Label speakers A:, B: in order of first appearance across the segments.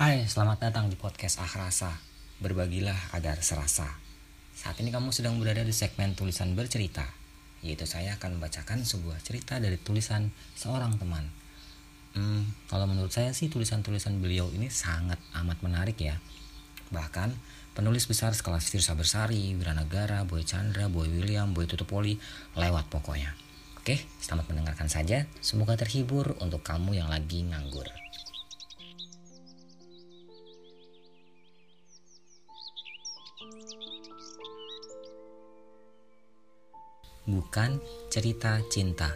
A: Hai, selamat datang di podcast Ahrasa. Berbagilah agar serasa. Saat ini kamu sedang berada di segmen tulisan bercerita, yaitu saya akan membacakan sebuah cerita dari tulisan seorang teman. Hmm, kalau menurut saya sih tulisan-tulisan beliau ini sangat amat menarik ya. Bahkan penulis besar sekelas Firsa Bersari, Wiranagara, Boy Chandra, Boy William, Boy Tutupoli lewat pokoknya. Oke, selamat mendengarkan saja. Semoga terhibur untuk kamu yang lagi nganggur. Bukan cerita cinta.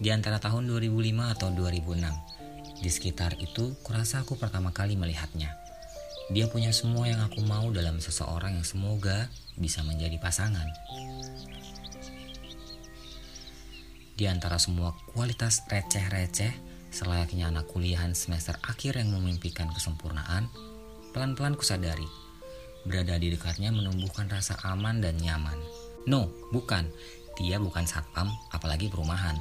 A: Di antara tahun 2005 atau 2006, di sekitar itu kurasa aku pertama kali melihatnya. Dia punya semua yang aku mau dalam seseorang yang semoga bisa menjadi pasangan. Di antara semua kualitas receh-receh, selayaknya anak kuliahan semester akhir yang memimpikan kesempurnaan, pelan-pelan kusadari Berada di dekatnya menumbuhkan rasa aman dan nyaman. No, bukan. Dia bukan satpam, apalagi perumahan.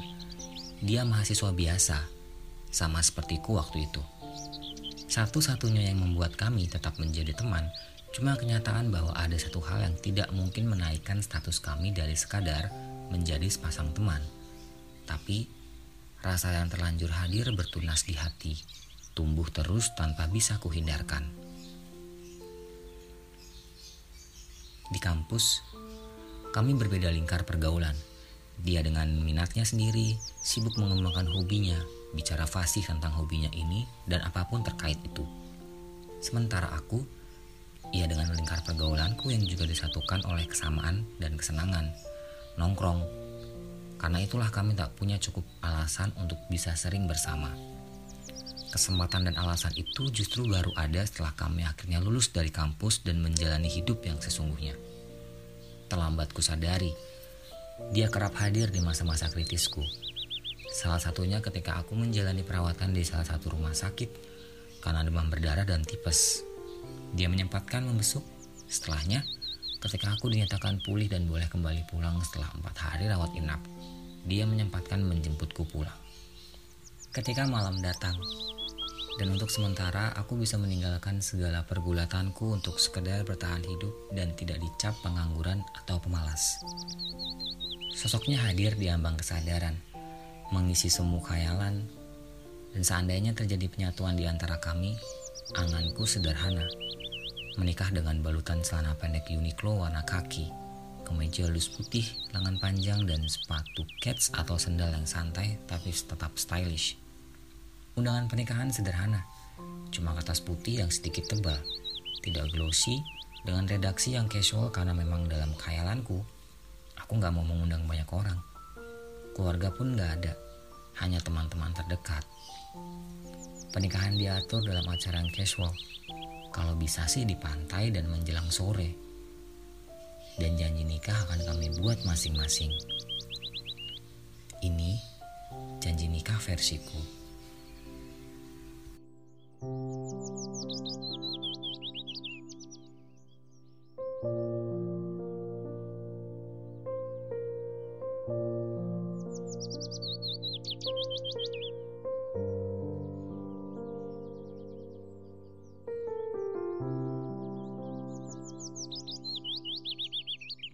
A: Dia mahasiswa biasa, sama sepertiku waktu itu. Satu-satunya yang membuat kami tetap menjadi teman cuma kenyataan bahwa ada satu hal yang tidak mungkin menaikkan status kami dari sekadar menjadi sepasang teman. Tapi, rasa yang terlanjur hadir bertunas di hati, tumbuh terus tanpa bisa kuhindarkan. Di kampus, kami berbeda lingkar pergaulan. Dia dengan minatnya sendiri, sibuk mengembangkan hobinya, bicara fasih tentang hobinya ini dan apa pun terkait itu. Sementara aku, ia dengan lingkar pergaulanku yang juga disatukan oleh kesamaan dan kesenangan, nongkrong. Karena itulah kami tak punya cukup alasan untuk bisa sering bersama. Kesempatan dan alasan itu justru baru ada setelah kami akhirnya lulus dari kampus dan menjalani hidup yang sesungguhnya. Terlambat kusadari, dia kerap hadir di masa-masa kritisku. Salah satunya ketika aku menjalani perawatan di salah satu rumah sakit karena demam berdarah dan tipes. Dia menyempatkan membesuk. Setelahnya, ketika aku dinyatakan pulih dan boleh kembali pulang setelah empat hari rawat inap, dia menyempatkan menjemputku pulang. Ketika malam datang, dan untuk sementara aku bisa meninggalkan segala pergulatanku untuk sekedar bertahan hidup dan tidak dicap pengangguran atau pemalas. Sosoknya hadir di ambang kesadaran, mengisi semua khayalan, dan seandainya terjadi penyatuan di antara kami, anganku sederhana. Menikah dengan balutan celana pendek Uniqlo warna kaki, kemeja lus putih, lengan panjang, dan sepatu kets atau sendal yang santai tapi tetap stylish. Undangan pernikahan sederhana, cuma kertas putih yang sedikit tebal, tidak glossy, dengan redaksi yang casual karena memang dalam khayalanku, aku nggak mau mengundang banyak orang. Keluarga pun nggak ada, hanya teman-teman terdekat. Pernikahan diatur dalam acara yang casual, kalau bisa sih di pantai dan menjelang sore. Dan janji nikah akan kami buat masing-masing. Ini janji nikah versiku.